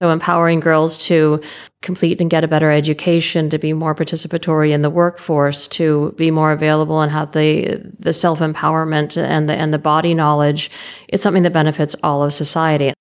So, empowering girls to complete and get a better education, to be more participatory in the workforce, to be more available and have the the self empowerment and the and the body knowledge, it's something that benefits all of society.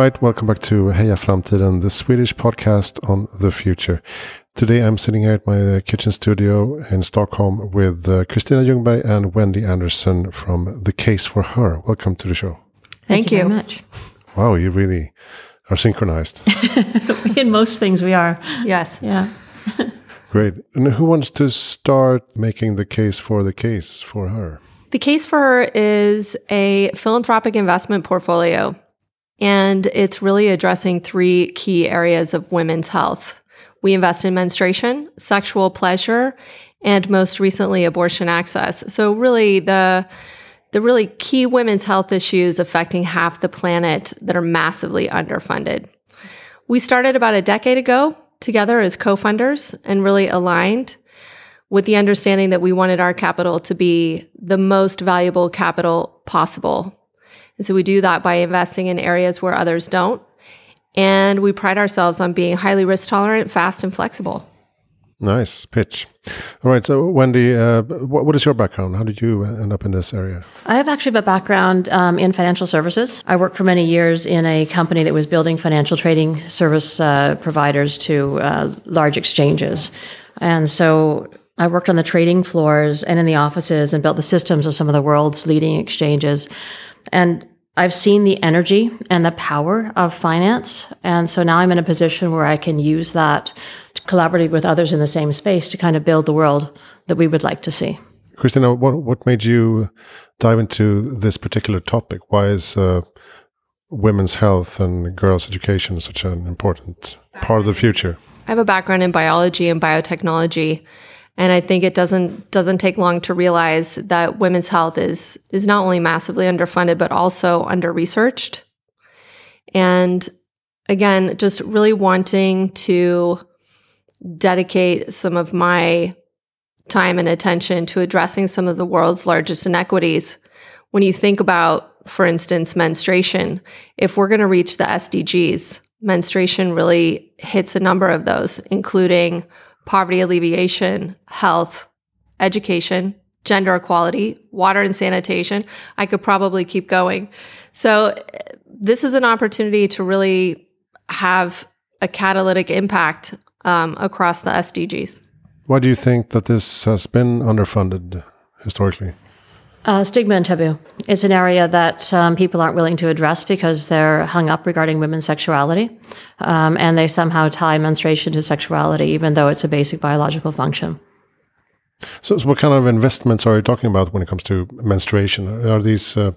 Right, welcome back to Heja Framtiden, the Swedish podcast on the future. Today I'm sitting here at my uh, kitchen studio in Stockholm with uh, Christina Ljungberg and Wendy Anderson from The Case for Her. Welcome to the show. Thank, Thank you. you very much. Wow, you really are synchronized. in most things, we are. Yes. Yeah. Great. And who wants to start making the case for the case for her? The Case for Her is a philanthropic investment portfolio and it's really addressing three key areas of women's health. We invest in menstruation, sexual pleasure, and most recently abortion access. So really the the really key women's health issues affecting half the planet that are massively underfunded. We started about a decade ago together as co-funders and really aligned with the understanding that we wanted our capital to be the most valuable capital possible and so we do that by investing in areas where others don't. And we pride ourselves on being highly risk tolerant, fast, and flexible. Nice pitch. All right. So, Wendy, uh, what, what is your background? How did you end up in this area? I have actually a background um, in financial services. I worked for many years in a company that was building financial trading service uh, providers to uh, large exchanges. And so I worked on the trading floors and in the offices and built the systems of some of the world's leading exchanges. And I've seen the energy and the power of finance. And so now I'm in a position where I can use that to collaborate with others in the same space to kind of build the world that we would like to see. Christina, what, what made you dive into this particular topic? Why is uh, women's health and girls' education such an important part of the future? I have a background in biology and biotechnology. And I think it doesn't doesn't take long to realize that women's health is is not only massively underfunded but also under researched. And again, just really wanting to dedicate some of my time and attention to addressing some of the world's largest inequities. When you think about, for instance, menstruation, if we're going to reach the SDGs, menstruation really hits a number of those, including poverty alleviation, health, education, gender equality, water and sanitation. I could probably keep going. So, this is an opportunity to really have a catalytic impact um, across the SDGs. Why do you think that this has been underfunded historically? Uh, stigma and taboo. It's an area that um, people aren't willing to address because they're hung up regarding women's sexuality. Um, and they somehow tie menstruation to sexuality, even though it's a basic biological function. So, so what kind of investments are you talking about when it comes to menstruation? Are these uh,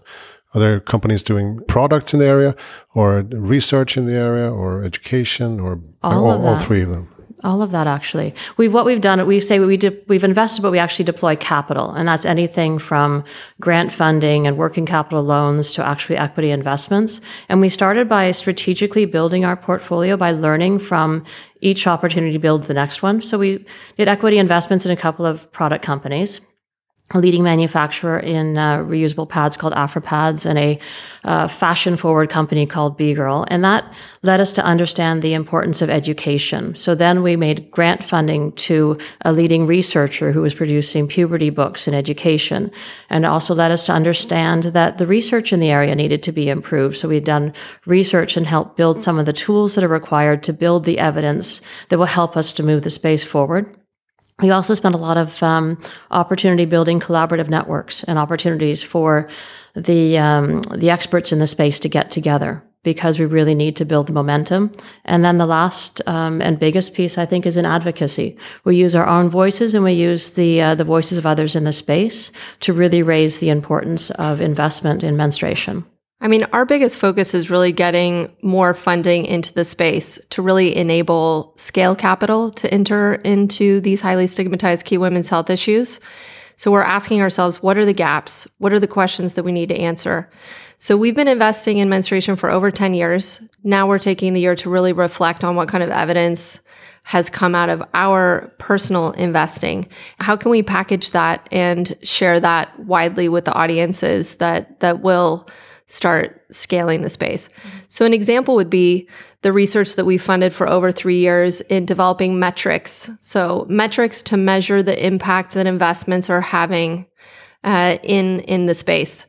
are there companies doing products in the area, or research in the area, or education, or all, all, all three of them? All of that actually. We've what we've done. We say we de- we've invested, but we actually deploy capital, and that's anything from grant funding and working capital loans to actually equity investments. And we started by strategically building our portfolio by learning from each opportunity to build the next one. So we did equity investments in a couple of product companies leading manufacturer in uh, reusable pads called AFRIpads and a uh, fashion forward company called Be Girl. And that led us to understand the importance of education. So then we made grant funding to a leading researcher who was producing puberty books in education and also led us to understand that the research in the area needed to be improved. So we'd done research and helped build some of the tools that are required to build the evidence that will help us to move the space forward. We also spent a lot of um, opportunity building collaborative networks and opportunities for the um, the experts in the space to get together because we really need to build the momentum. And then the last um, and biggest piece, I think, is in advocacy. We use our own voices and we use the uh, the voices of others in the space to really raise the importance of investment in menstruation. I mean, our biggest focus is really getting more funding into the space to really enable scale capital to enter into these highly stigmatized key women's health issues. So we're asking ourselves, what are the gaps? What are the questions that we need to answer? So we've been investing in menstruation for over 10 years. Now we're taking the year to really reflect on what kind of evidence has come out of our personal investing. How can we package that and share that widely with the audiences that that will start scaling the space. Mm-hmm. So, an example would be the research that we funded for over three years in developing metrics. So, metrics to measure the impact that investments are having uh, in in the space.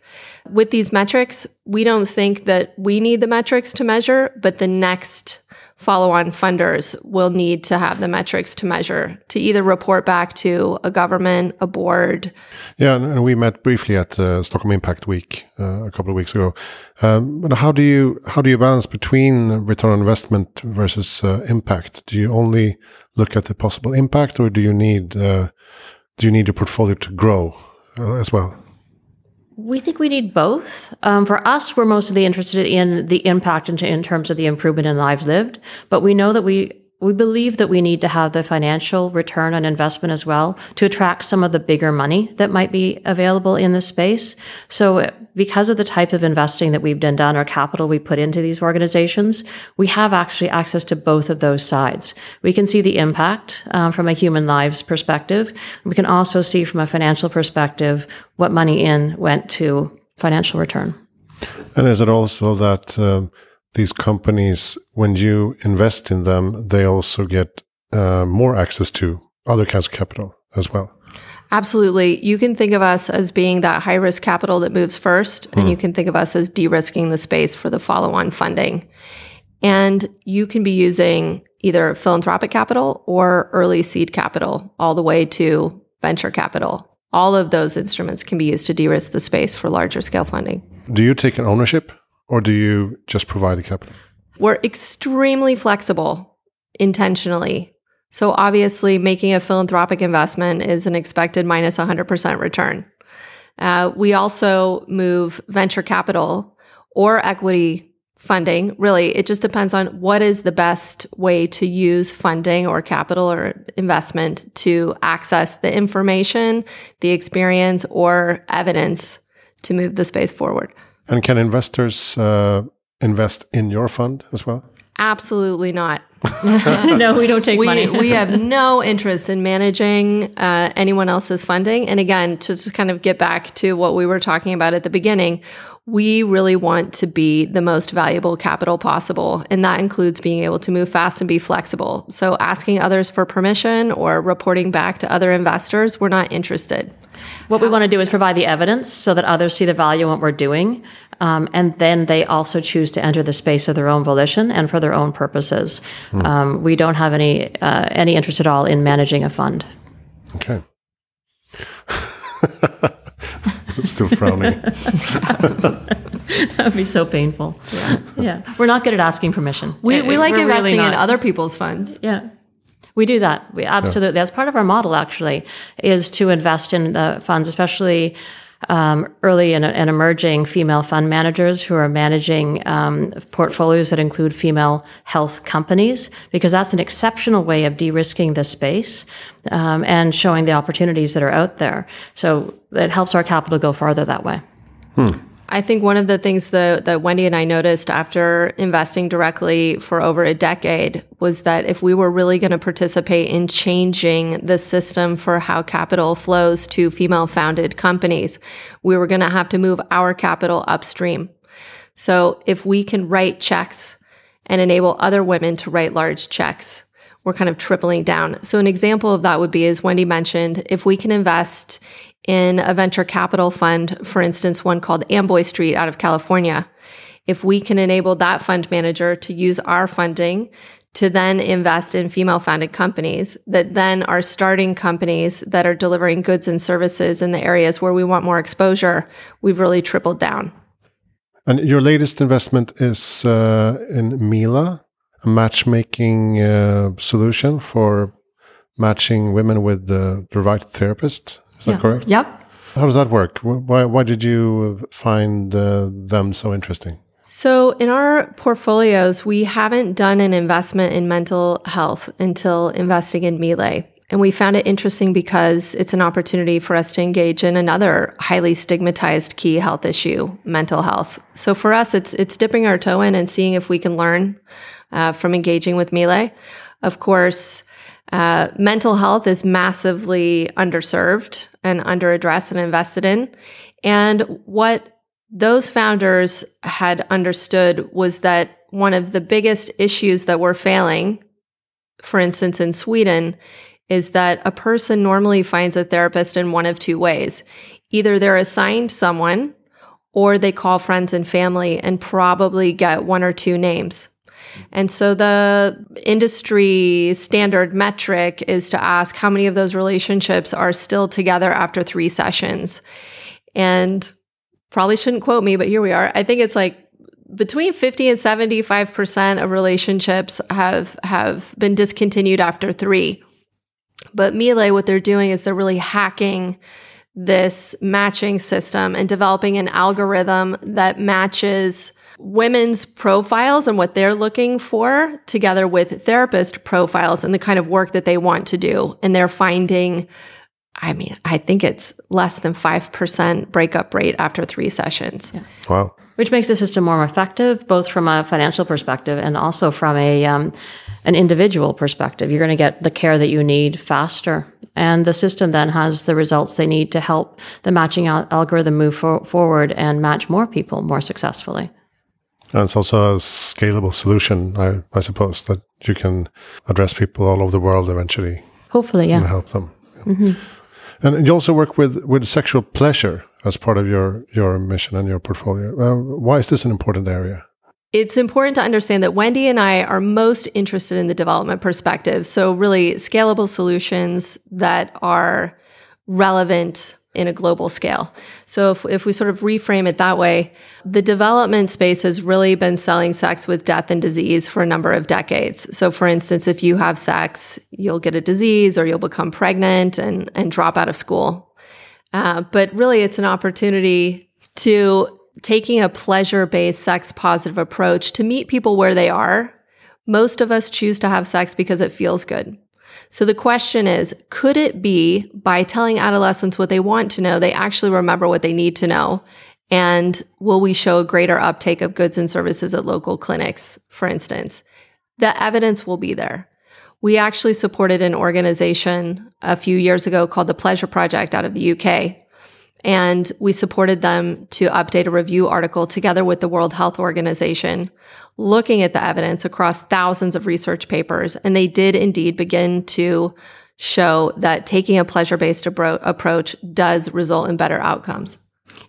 With these metrics, we don't think that we need the metrics to measure, but the next follow on funders will need to have the metrics to measure to either report back to a government, a board. Yeah, and, and we met briefly at uh, Stockholm Impact Week uh, a couple of weeks ago. Um, but how do you how do you balance between return on investment versus uh, impact? Do you only look at the possible impact, or do you need uh, do you need your portfolio to grow as well? We think we need both. Um, for us, we're mostly interested in the impact in, in terms of the improvement in lives lived, but we know that we we believe that we need to have the financial return on investment as well to attract some of the bigger money that might be available in the space. So because of the type of investing that we've done, done or capital we put into these organizations, we have actually access to both of those sides. We can see the impact um, from a human lives perspective. We can also see from a financial perspective what money in went to financial return. And is it also that um, these companies, when you invest in them, they also get uh, more access to other kinds of capital as well. Absolutely. You can think of us as being that high risk capital that moves first, and mm. you can think of us as de risking the space for the follow on funding. And you can be using either philanthropic capital or early seed capital, all the way to venture capital. All of those instruments can be used to de risk the space for larger scale funding. Do you take an ownership or do you just provide the capital? We're extremely flexible intentionally. So obviously, making a philanthropic investment is an expected minus 100% return. Uh, we also move venture capital or equity funding. Really, it just depends on what is the best way to use funding or capital or investment to access the information, the experience, or evidence to move the space forward. And can investors uh, invest in your fund as well? Absolutely not. no, we don't take we, money. we have no interest in managing uh, anyone else's funding. And again, to just kind of get back to what we were talking about at the beginning, we really want to be the most valuable capital possible. And that includes being able to move fast and be flexible. So asking others for permission or reporting back to other investors, we're not interested. What we want to do is provide the evidence so that others see the value in what we're doing. Um, and then they also choose to enter the space of their own volition and for their own purposes. Mm. Um, we don't have any uh, any interest at all in managing a fund. Okay. Still frowning. that would be so painful. Yeah. yeah. We're not good at asking permission. We, we like investing really in other people's funds. Yeah. We do that. We absolutely. Yeah. That's part of our model, actually, is to invest in the funds, especially um, early and, and, emerging female fund managers who are managing um, portfolios that include female health companies, because that's an exceptional way of de-risking the space um, and showing the opportunities that are out there. So it helps our capital go farther that way. Hmm. I think one of the things that, that Wendy and I noticed after investing directly for over a decade was that if we were really going to participate in changing the system for how capital flows to female founded companies, we were going to have to move our capital upstream. So if we can write checks and enable other women to write large checks, we're kind of tripling down. So an example of that would be, as Wendy mentioned, if we can invest in a venture capital fund, for instance, one called Amboy Street out of California. If we can enable that fund manager to use our funding to then invest in female founded companies that then are starting companies that are delivering goods and services in the areas where we want more exposure, we've really tripled down. And your latest investment is uh, in Mila, a matchmaking uh, solution for matching women with the, the right therapist. Is that correct? Yep. How does that work? Why, why did you find uh, them so interesting? So, in our portfolios, we haven't done an investment in mental health until investing in Mila. And we found it interesting because it's an opportunity for us to engage in another highly stigmatized key health issue, mental health. So for us, it's it's dipping our toe in and seeing if we can learn uh, from engaging with Mila. Of course, uh, mental health is massively underserved and underaddressed and invested in. And what those founders had understood was that one of the biggest issues that we're failing, for instance, in Sweden, is that a person normally finds a therapist in one of two ways. Either they're assigned someone or they call friends and family and probably get one or two names. And so the industry standard metric is to ask how many of those relationships are still together after three sessions. And probably shouldn't quote me, but here we are. I think it's like between 50 and 75% of relationships have have been discontinued after 3. But Mila, what they're doing is they're really hacking this matching system and developing an algorithm that matches women's profiles and what they're looking for together with therapist profiles and the kind of work that they want to do. And they're finding, I mean, I think it's less than 5% breakup rate after three sessions. Yeah. Wow. Which makes the system more effective, both from a financial perspective and also from a um, an individual perspective. You're going to get the care that you need faster. And the system then has the results they need to help the matching al- algorithm move for- forward and match more people more successfully. And it's also a scalable solution, I, I suppose, that you can address people all over the world eventually. Hopefully, yeah. And help them. Mm-hmm. And you also work with, with sexual pleasure as part of your, your mission and your portfolio. Uh, why is this an important area? it's important to understand that Wendy and I are most interested in the development perspective. So, really, scalable solutions that are relevant in a global scale. So, if, if we sort of reframe it that way, the development space has really been selling sex with death and disease for a number of decades. So, for instance, if you have sex, you'll get a disease or you'll become pregnant and, and drop out of school. Uh, but really, it's an opportunity to taking a pleasure based sex positive approach to meet people where they are. Most of us choose to have sex because it feels good. So the question is, could it be by telling adolescents what they want to know, they actually remember what they need to know? And will we show a greater uptake of goods and services at local clinics, for instance? The evidence will be there. We actually supported an organization a few years ago called the Pleasure Project out of the UK, and we supported them to update a review article together with the World Health Organization, looking at the evidence across thousands of research papers. And they did indeed begin to show that taking a pleasure based abro- approach does result in better outcomes.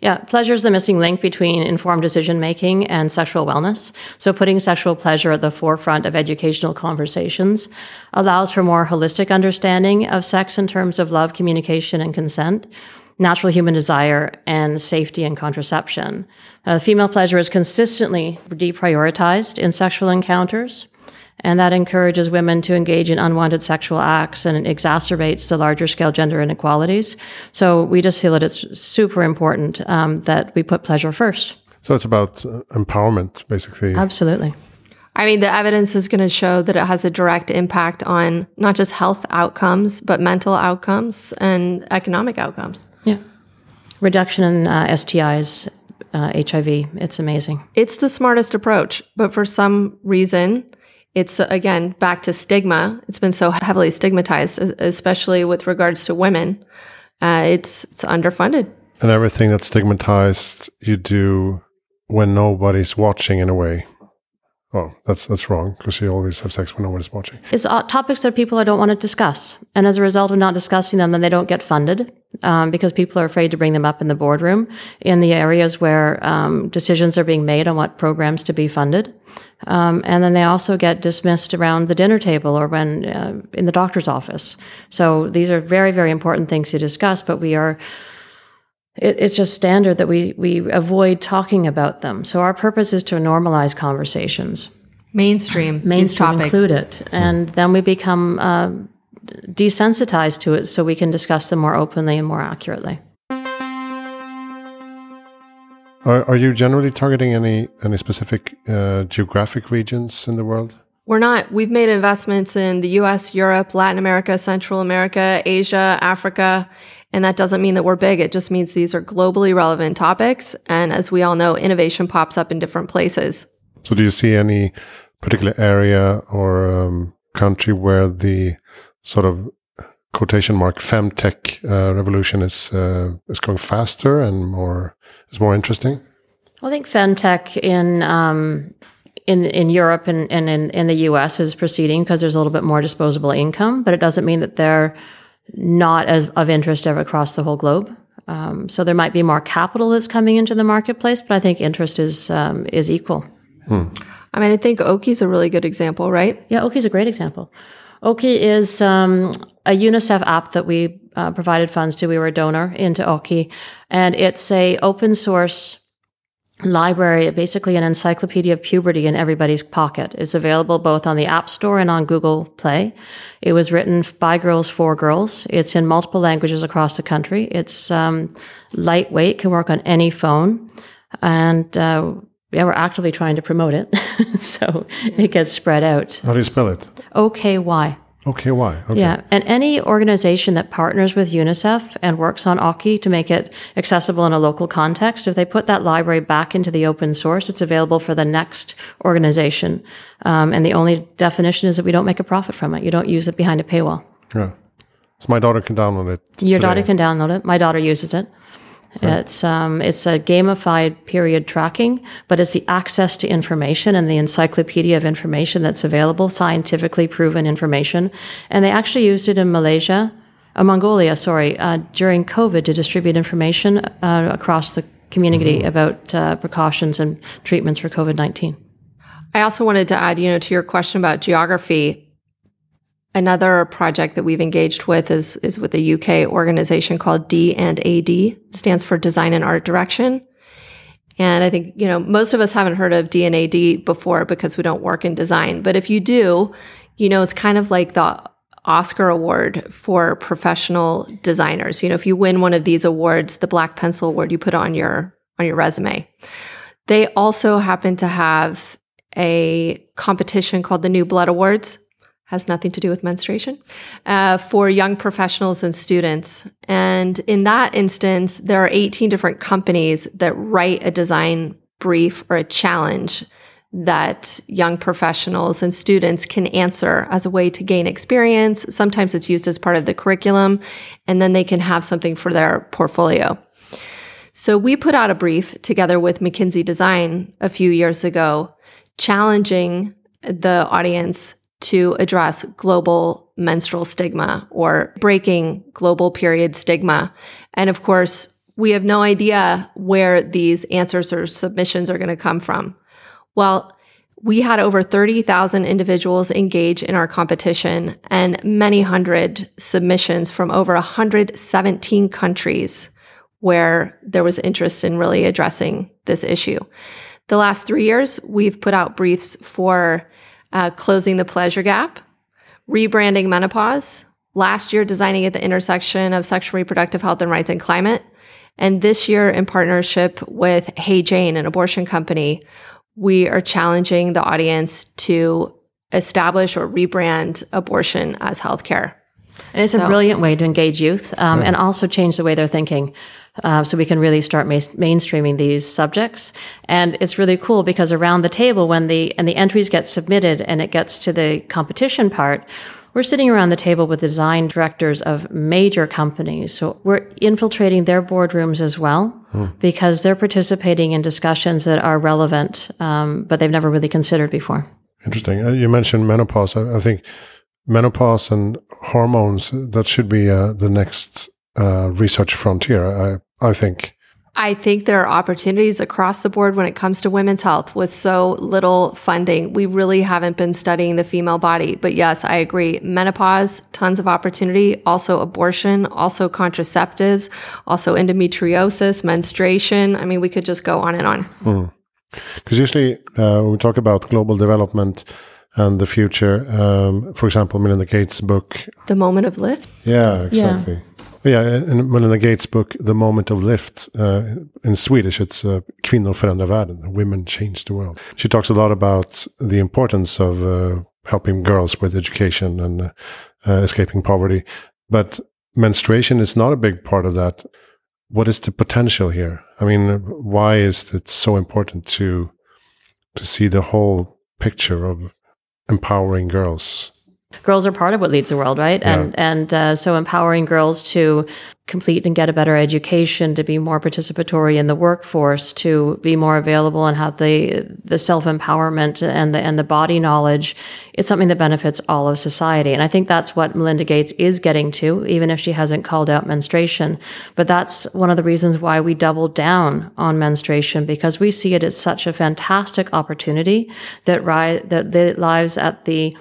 Yeah, pleasure is the missing link between informed decision making and sexual wellness. So, putting sexual pleasure at the forefront of educational conversations allows for more holistic understanding of sex in terms of love, communication, and consent natural human desire and safety and contraception. Uh, female pleasure is consistently deprioritized in sexual encounters, and that encourages women to engage in unwanted sexual acts and exacerbates the larger scale gender inequalities. So we just feel that it's super important um, that we put pleasure first. So it's about uh, empowerment, basically. Absolutely. I mean, the evidence is going to show that it has a direct impact on not just health outcomes, but mental outcomes and economic outcomes. Yeah. Reduction in uh, STIs, uh, HIV, it's amazing. It's the smartest approach, but for some reason, it's again back to stigma. It's been so heavily stigmatized, especially with regards to women. Uh, it's it's underfunded. And everything that's stigmatized, you do when nobody's watching, in a way. Oh, that's that's wrong because you always have sex when no one is watching. It's topics that people don't want to discuss, and as a result of not discussing them, then they don't get funded um, because people are afraid to bring them up in the boardroom in the areas where um, decisions are being made on what programs to be funded, um, and then they also get dismissed around the dinner table or when uh, in the doctor's office. So these are very very important things to discuss, but we are it, it's just standard that we we avoid talking about them. So our purpose is to normalize conversations, mainstream, mainstream include it, and then we become uh, desensitized to it, so we can discuss them more openly and more accurately. Are, are you generally targeting any any specific uh, geographic regions in the world? We're not. We've made investments in the US, Europe, Latin America, Central America, Asia, Africa. And that doesn't mean that we're big. It just means these are globally relevant topics. And as we all know, innovation pops up in different places. So, do you see any particular area or um, country where the sort of quotation mark femtech uh, revolution is uh, is going faster and more is more interesting? I think femtech in um, in in Europe and, and in, in the US is proceeding because there's a little bit more disposable income, but it doesn't mean that they're not as of interest across the whole globe. Um, so there might be more capital that's coming into the marketplace, but I think interest is um, is equal. Hmm. I mean, I think Oky's a really good example, right? Yeah, Oky's a great example. Oky is um, a UNICEF app that we uh, provided funds to. We were a donor into Oky, and it's a open source library, basically an encyclopedia of puberty in everybody's pocket. It's available both on the App Store and on Google Play. It was written by girls for girls. It's in multiple languages across the country. It's um, lightweight, can work on any phone, and uh, yeah, we're actively trying to promote it so it gets spread out. How do you spell it? O K Y. Okay, why? Okay. Yeah, and any organization that partners with UNICEF and works on Oky to make it accessible in a local context, if they put that library back into the open source, it's available for the next organization. Um, and the only definition is that we don't make a profit from it. You don't use it behind a paywall. Yeah. So my daughter can download it. Your today. daughter can download it. My daughter uses it. Right. It's um, it's a gamified period tracking, but it's the access to information and the encyclopedia of information that's available, scientifically proven information. And they actually used it in Malaysia, uh, Mongolia, sorry, uh, during COVID to distribute information uh, across the community mm-hmm. about uh, precautions and treatments for COVID nineteen. I also wanted to add, you know, to your question about geography. Another project that we've engaged with is, is with a UK organization called D and AD, stands for Design and Art Direction. And I think, you know, most of us haven't heard of D and AD before because we don't work in design. But if you do, you know, it's kind of like the Oscar award for professional designers. You know, if you win one of these awards, the Black Pencil Award, you put on your on your resume. They also happen to have a competition called the New Blood Awards has nothing to do with menstruation, uh, for young professionals and students. And in that instance, there are 18 different companies that write a design brief or a challenge that young professionals and students can answer as a way to gain experience. Sometimes it's used as part of the curriculum, and then they can have something for their portfolio. So we put out a brief together with McKinsey Design a few years ago, challenging the audience to address global menstrual stigma or breaking global period stigma. And of course, we have no idea where these answers or submissions are going to come from. Well, we had over 30,000 individuals engage in our competition and many hundred submissions from over 117 countries where there was interest in really addressing this issue. The last three years, we've put out briefs for uh, closing the pleasure gap, rebranding menopause, last year designing at the intersection of sexual reproductive health and rights and climate, and this year in partnership with Hey Jane, an abortion company, we are challenging the audience to establish or rebrand abortion as healthcare. And it's so, a brilliant way to engage youth um, and also change the way they're thinking. Uh, so we can really start ma- mainstreaming these subjects. And it's really cool because around the table, when the and the entries get submitted and it gets to the competition part, we're sitting around the table with design directors of major companies. So we're infiltrating their boardrooms as well hmm. because they're participating in discussions that are relevant, um, but they've never really considered before. Interesting. Uh, you mentioned menopause. I, I, think menopause and hormones that should be uh, the next uh, research frontier. I think. I think there are opportunities across the board when it comes to women's health with so little funding. We really haven't been studying the female body. But yes, I agree. Menopause, tons of opportunity. Also abortion, also contraceptives, also endometriosis, menstruation. I mean, we could just go on and on. Because mm. usually uh, when we talk about global development, and the future. Um, for example, Melinda Gates' book, The Moment of Lift. Yeah, exactly. Yeah Yeah, in Melinda Gates' book, The Moment of Lift, uh, in Swedish, it's uh, Kvinnor förändrar världen, Women Change the World. She talks a lot about the importance of uh, helping girls with education and uh, uh, escaping poverty. But menstruation is not a big part of that. What is the potential here? I mean, why is it so important to to see the whole picture of empowering girls girls are part of what leads the world, right? Yeah. And and uh, so empowering girls to complete and get a better education, to be more participatory in the workforce, to be more available and have the the self empowerment and the and the body knowledge, it's something that benefits all of society. And I think that's what Melinda Gates is getting to, even if she hasn't called out menstruation. But that's one of the reasons why we doubled down on menstruation because we see it as such a fantastic opportunity that ri- that, that lives at the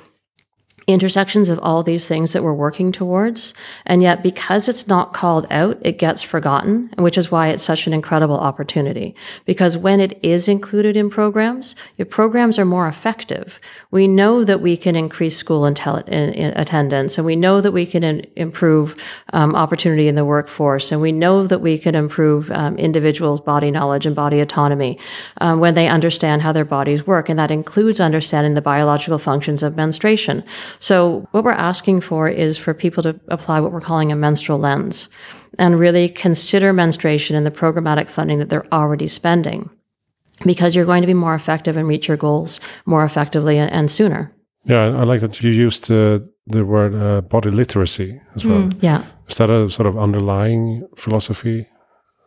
intersections of all these things that we're working towards. And yet, because it's not called out, it gets forgotten, which is why it's such an incredible opportunity. Because when it is included in programs, your programs are more effective. We know that we can increase school in, in attendance, and we know that we can in, improve um, opportunity in the workforce, and we know that we can improve um, individuals' body knowledge and body autonomy um, when they understand how their bodies work. And that includes understanding the biological functions of menstruation. So, what we're asking for is for people to apply what we're calling a menstrual lens and really consider menstruation in the programmatic funding that they're already spending because you're going to be more effective and reach your goals more effectively and, and sooner. Yeah, I like that you used uh, the word uh, body literacy as well. Mm, yeah. Is that a sort of underlying philosophy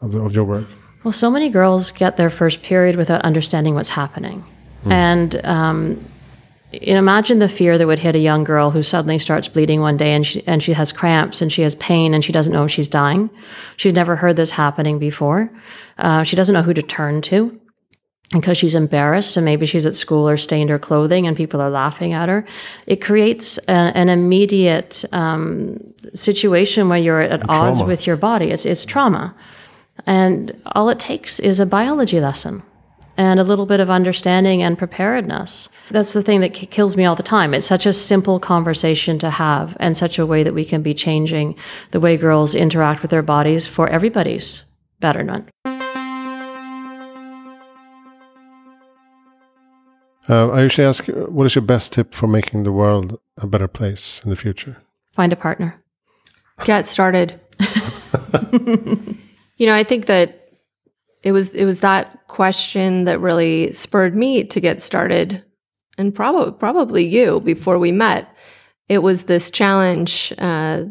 of, the, of your work? Well, so many girls get their first period without understanding what's happening. Mm. And um, imagine the fear that would hit a young girl who suddenly starts bleeding one day and she, and she has cramps and she has pain and she doesn't know if she's dying. She's never heard this happening before. Uh, she doesn't know who to turn to because she's embarrassed and maybe she's at school or stained her clothing and people are laughing at her. It creates a, an immediate um, situation where you're at odds with your body. It's, it's trauma. And all it takes is a biology lesson and a little bit of understanding and preparedness. That's the thing that k- kills me all the time. It's such a simple conversation to have and such a way that we can be changing the way girls interact with their bodies for everybody's betterment. Uh, I usually ask, what is your best tip for making the world a better place in the future? Find a partner. Get started. you know, I think that it was it was that question that really spurred me to get started. And probably probably you before we met it was this challenge uh,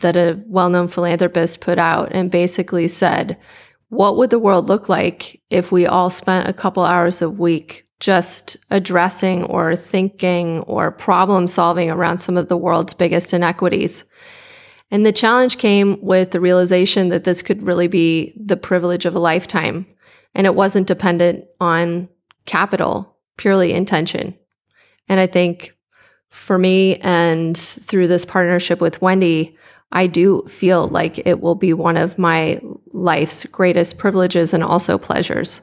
that a well-known philanthropist put out and basically said what would the world look like if we all spent a couple hours a week just addressing or thinking or problem solving around some of the world's biggest inequities and the challenge came with the realization that this could really be the privilege of a lifetime. And it wasn't dependent on capital, purely intention. And I think for me and through this partnership with Wendy, I do feel like it will be one of my life's greatest privileges and also pleasures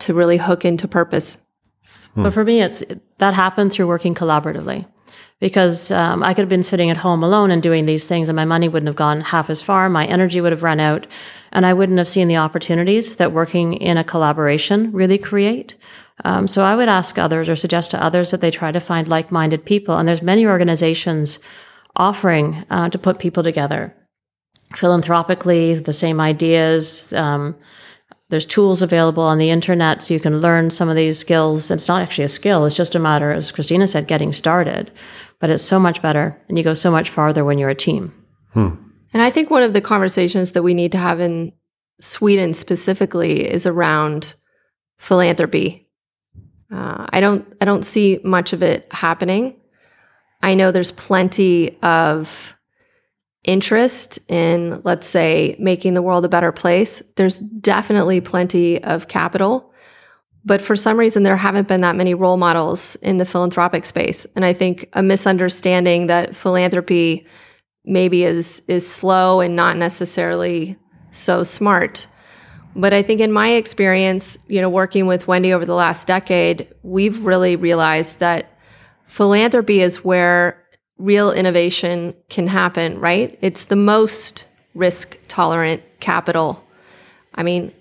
to really hook into purpose. But for me, it's that happened through working collaboratively because um, I could have been sitting at home alone and doing these things, and my money wouldn't have gone half as far. My energy would have run out, and I wouldn't have seen the opportunities that working in a collaboration really create. Um, so I would ask others or suggest to others that they try to find like-minded people, and there's many organizations offering uh, to put people together philanthropically, the same ideas. Um, there's tools available on the internet so you can learn some of these skills. It's not actually a skill, it's just a matter, as Christina said, getting started. But it's so much better and you go so much farther when you're a team. Hmm. And I think one of the conversations that we need to have in Sweden specifically is around philanthropy. Uh, I don't I don't see much of it happening. I know there's plenty of interest in, let's say, making the world a better place, there's definitely plenty of capital. But for some reason, there haven't been that many role models in the philanthropic space. And I think a misunderstanding that philanthropy maybe is, is slow and not necessarily so smart. But I think in my experience, you know, working with Wendy over the last decade, we've really realized that philanthropy is where real innovation can happen, right? It's the most risk tolerant capital. I mean,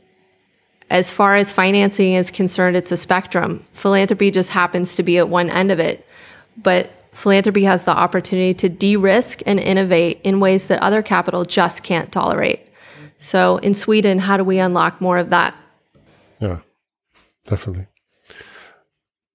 as far as financing is concerned, it's a spectrum. Philanthropy just happens to be at one end of it. But philanthropy has the opportunity to de risk and innovate in ways that other capital just can't tolerate. So in Sweden, how do we unlock more of that? Yeah, definitely.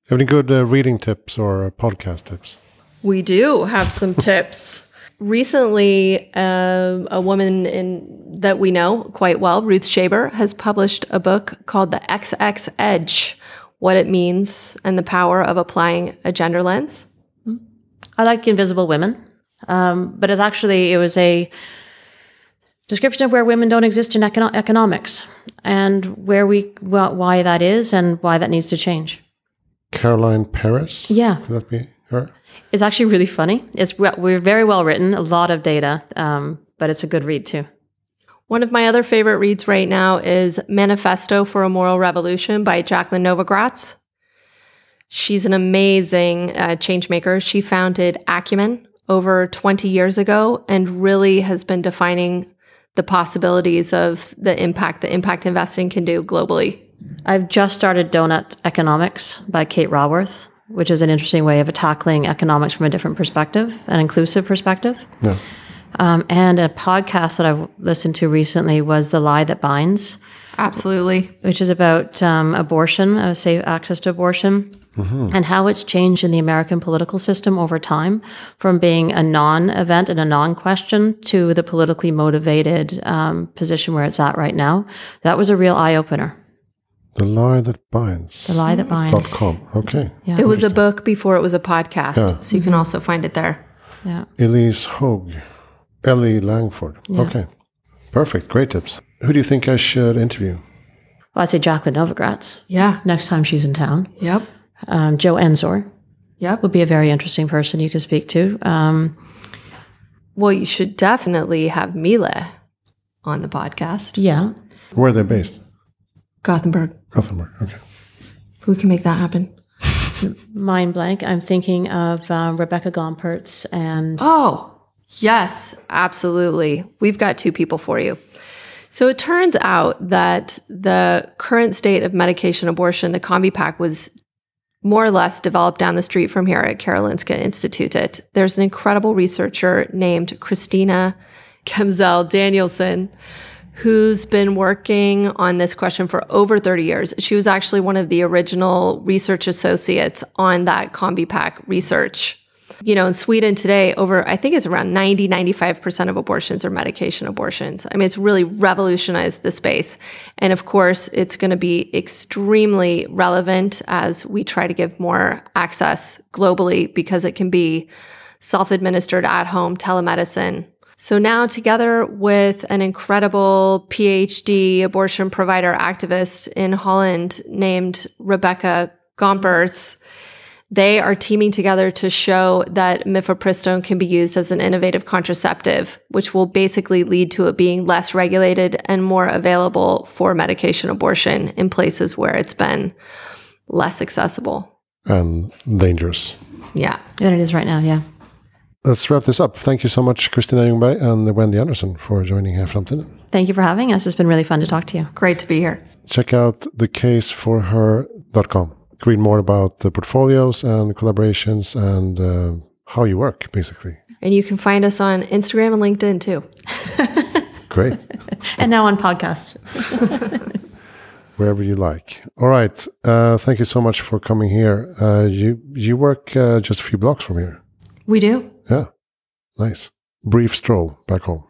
Have any good uh, reading tips or uh, podcast tips? We do have some tips. Recently, uh, a woman in that we know quite well, Ruth Shaber, has published a book called The XX Edge: What It Means and the Power of Applying a Gender Lens. I like Invisible Women, um, but it's actually it was a description of where women don't exist in econo- economics and where we well, why that is and why that needs to change. Caroline Perez. Yeah, Could that be her? It's actually really funny. It's we- we're very well written, a lot of data, um, but it's a good read too. One of my other favorite reads right now is Manifesto for a Moral Revolution by Jacqueline Novogratz. She's an amazing uh, change maker. She founded Acumen over 20 years ago and really has been defining the possibilities of the impact that impact investing can do globally. I've just started Doughnut Economics by Kate Raworth, which is an interesting way of tackling economics from a different perspective, an inclusive perspective. Yeah. Um, and a podcast that I've listened to recently was The Lie That Binds, Absolutely. which is about um, abortion, uh, safe access to abortion, and how it's changed in the American political system over time from being a non event and a non question to the politically motivated um, position where it's at right now. That was a real eye opener. The lie that binds. The Lie That Binds. Dot com. Okay. Yeah. It was a book before it was a podcast, Yeah. so you can also find it there. yeah. Ilyse Hogue. Ellie Langford. Yeah. Okay. Perfect. Great tips. Who do you think I should interview? Well, I'd say Jacqueline Novogratz Yeah. next time she's in town. Yep. Um, Joe Enzor Yep. would be a very interesting person you could speak to. Um, Well, you should definitely have Mila on the podcast. yeah. Where are they based? Gothenburg. Gothenburg. Okay. We can make that happen. Mind blank. I'm thinking of uh, Rebecca Gomperts and Oh, yes, absolutely. We've got two people for you. So it turns out that the current state of medication abortion, the Combi Pack, was more or less developed down the street from here at Karolinska Institutet. There's an incredible researcher named Christina Gemzell Danielsson who's been working on this question for over 30 years. She was actually one of the original research associates on that Combi Pack research. You know, in Sweden today, over, I think it's around 90, 95% of abortions are medication abortions. I mean, it's really revolutionized the space. And of course, it's going to be extremely relevant as we try to give more access globally because it can be self administered at home telemedicine. So now, together with an incredible PhD abortion provider activist in Holland named Rebecca Gomperts, they are teaming together to show that mifepristone can be used as an innovative contraceptive, which will basically lead to it being less regulated and more available for medication abortion in places where it's been less accessible. And dangerous. Yeah. than it is right now. Yeah. Let's wrap this up. Thank you so much, Christina Ljungberg and Wendy Anderson, for joining here from Framtiden. Thank you for having us. It's been really fun to talk to you. Great to be here. Check out thecaseforher.com. Read more about the portfolios and collaborations and uh, how you work, basically. And you can find us on Instagram and LinkedIn too. Great. And now on podcast. Wherever you like. All right. Uh, thank you so much for coming here. Uh, you you work uh, just a few blocks from here. We do. Yeah. Nice. Brief stroll back home.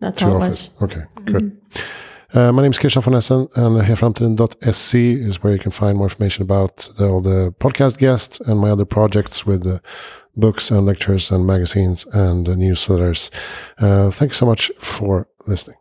That's to how it office. was. Okay, good. Uh, my name is Christian von Essen, and hejaframtiden.se is where you can find more information about the, all the podcast guests and my other projects with the books and lectures and magazines and uh, newsletters. Uh, thank you so much for listening.